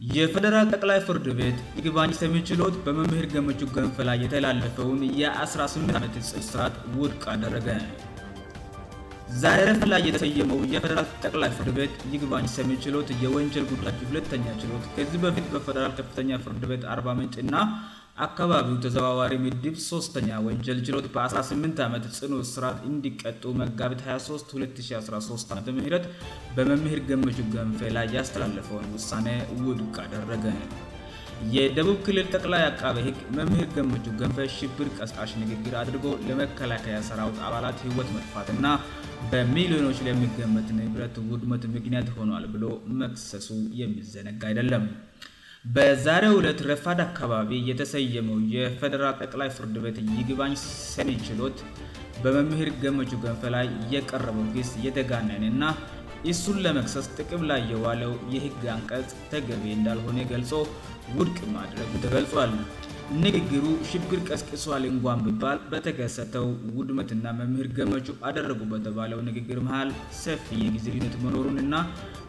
የፈደራል ጠቅላይ ፍርድ ቤት ይግባኝ ሰሜ ችሎት በመምህር ገመቹ ገንፈ ላይ የተላለፈውን የ18 ዓመትጽስት ውድቅ አደረገ ዛሬ ረፍ ላይ የሰየመው የፈደራል ጠቅላይ ፍርድ ቤት ይግባኝ ሰሜ ችሎት የወንጀል ጉዳ ሁተኛ ችሎት ከዚህ በፊት በፈደራል ከፍተኛ ፍርድ ቤት አ0 ምንጭእና አካባቢው ተዘዋዋሪ ምድብ 3ስተኛ ወንጀል ችሎት በ18 ዓመት ጽኑ ስራት እንዲቀጡ መጋቢት 23 2013 ዓምት በመምሄር ገመቹ ገንፌ ላይ ያስተላለፈውን ውሳኔ ውድቅ አደረገ የደቡብ ክልል ጠቅላይ አቃበ ህግ መምሄር ገመቹ ገንፈ ሽብር ቀስጣሽ ንግግር አድርጎ ለመከላከያ ሰራውት አባላት ህወት መጥፋት እና በሚሊዮኖች ላይ ሚገመት ንብረት ውድመት ምግንያት ሆኗል ብሎ መክሰሱ የሚዘነግ አይደለም በዛሬው ሁለት ረፋድ አካባቢ የተሰየመው የፌዴራል ጠቅላይ ፍርድ ቤት ይግባኝ ሰሜን ችሎት በመምሄር ገመቹ ገንፈ ላይ እየቀረበው ጊስ እየተጋነንና ኢሱን ለመክሰስ ጥቅም ላይ የዋለው የህግ አንቀጽ ተገቤ እንዳልሆነ ገልጾ ውድቅ ማድረግ ተገልጿል ንግግሩ ሽግር ቀስቅሷ አሊንጓን ብባል በተከሰተው ውድመትና መምህር ገመቹ አደረጉ በተባለው ንግግር መሀል ሰፊ የጊዜ ዩነት መኖሩን እና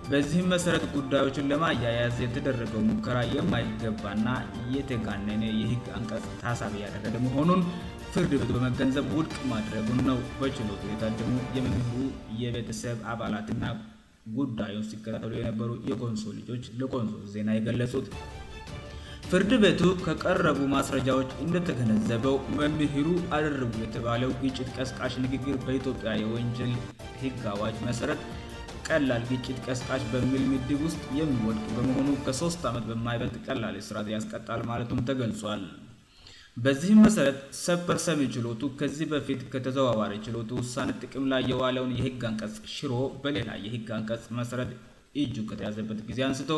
በዚህም መሰረት ጉዳዮችን ለማያያዘ የተደረገው ሙከራ የማይገባና የተጋነነ የህግ አንቀ ሀሳቢ እያደረገ መሆኑን ፍርድ ቤቱ በመገንዘብ ውድቅ ማድረጉን ነው በችሎትቤታ ደግሞ የመምሩ የቤተሰብ አባላትና ጉዳዩን ሲከታተሉ የነበሩ የቆንሶ ልጆች ለቆንሶ ዜና የገለጹት ፍርድ ቤቱ ከቀረቡ ማስረጃዎች እንደ ተገነዘበው መምሄሩ አደረጉ የተባለው ግጭት ቀስቃሽ ንግግር በኢትዮጵያ የወንጀል ህግ አዋጅ መሰረት ቀላል ግጭት ቀስቃሽ በምል ምድብ ውስጥ የሚወድቁ በመሆኑ ከሶስት ዓመት በማይበት ቀላል ስራት ያስቀጣል ማለቱም ተገልጿ ል በዚህም መሰረት ሰፐር ሰሚ ችሎቱ ከዚህ በፊት ከተዘዋዋሪ ችሎቱ ውሳኔ ጥቅም ላይ የዋለውን የህግ አንቀጽ ሽሮ በሌላ የህግ አንቀጽ መሰረት እጁ ከተያዘበት ጊዜ አንስቶ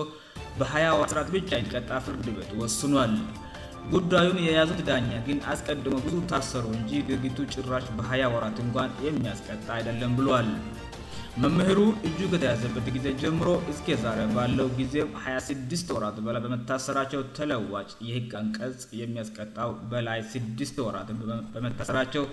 በሀወ ስርዓት ብቻ ይተቀጣ ፍርድ ቤት ወስኗል ጉዳዩን የያዙት ዳኛ ግን አስቀድሞው ብዙ ታሰሩ እንጂ ግግቱ ጭራሽ በሀያ ወራት እንኳን የሚያስቀጣ አይደለም ብሏል መምህሩ እጁ ከተያዘበት ጊዜ ጀምሮ እስከዛርያ ባለው ጊዜም ሀ6ድት ወራት በላይ በመታሰራቸው ተለዋጭ የህግ አንቀጽ የሚያስቀጣው በላይ ስድት ወራትን በመታሰራቸው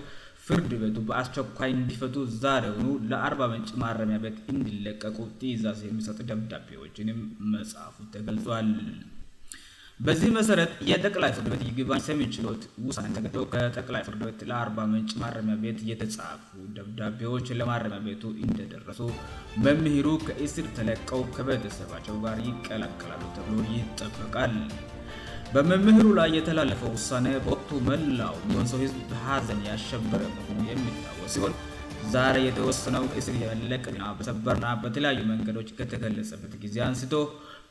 ፍርድ ቤቱ በአስቸኳይ እንዲፈቱ ዛሬውኑ ለአርባ መንጭ ማረሚያ ቤት እንዲለቀቁ ትእዛዝ የሚሰጡ ደብዳቤዎችንም መጽሐፉ ተገልጿል በዚህ መሰረት የጠቅላይ ፍርድ ቤት ይግባ ሰሚን ችሎት ውሳ ተው ከጠቅላይ ፍርድ ቤት ለአርባ መንጭ ማረሚያ ቤት የተጻፉ ደብዳቤዎች ለማረሚያ ቤቱ እንደደረሱ መምሄሩ ከእስር ተለቀው ከቤተሰባቸው ጋር ይቀላቀላሉ ተሎር ይጠበቃል በመምህሩ ላይ የተላለፈው ውሳኔ በወቅቱ መላው ንሶ ህዝብ በሀዘን ያሸበረ መሆኑ የሚታወ ሲሆን ዛሬ የተወሰነው እስ መለቀና በሰበርና በተለያዩ መንገዶች ከተገለጸበት ጊዜ አንስቶ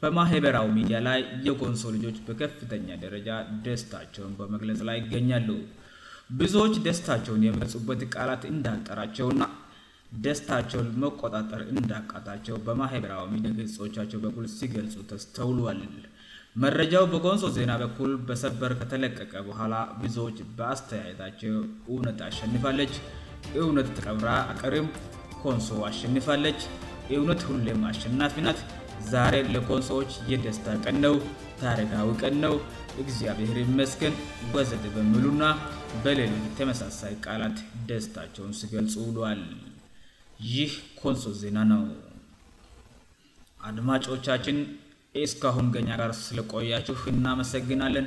በማህበራዊ ሚዲያ ላይ የጎንሶ ልጆች በከፍተኛ ደረጃ ደስታቸውን በመግለጽ ላይ ይገኛሉ ብዙዎች ደስታቸውን የመለጹበት ቃላት እንዳጠራቸው ና ደስታቸውን መቆጣጠር እንዳቃጣቸው በማሄበራዊ ሚዲያ ገጾቻቸው በኩል ሲገልጹ ተስተውሏል መረጃው በኮንሶ ዜና በኩል በሰበር ከተለቀቀ በኋላ ብዙዎች በአስተያየታቸው እውነት አሸንፋለች እውነት ተቀብራ አቅርም ኮንሶ አሸንፋለች እውነት ሁሌም አሸናፊናት ዛሬ ለኮንሶዎች የደስታ ቀነው ታረጋዊ ቀነው እግዚአብሔር መስገን ወዘድ በምሉና በሌሎች የተመሳሳይ ቃላት ደስታቸውን ስገልጽ ውሏል ይህ ኮንሶ ዜና ነው አድማጮቻችን ይህእስካሁን ገኛ ጋር ስለቆያችሁ እናመሰግናለን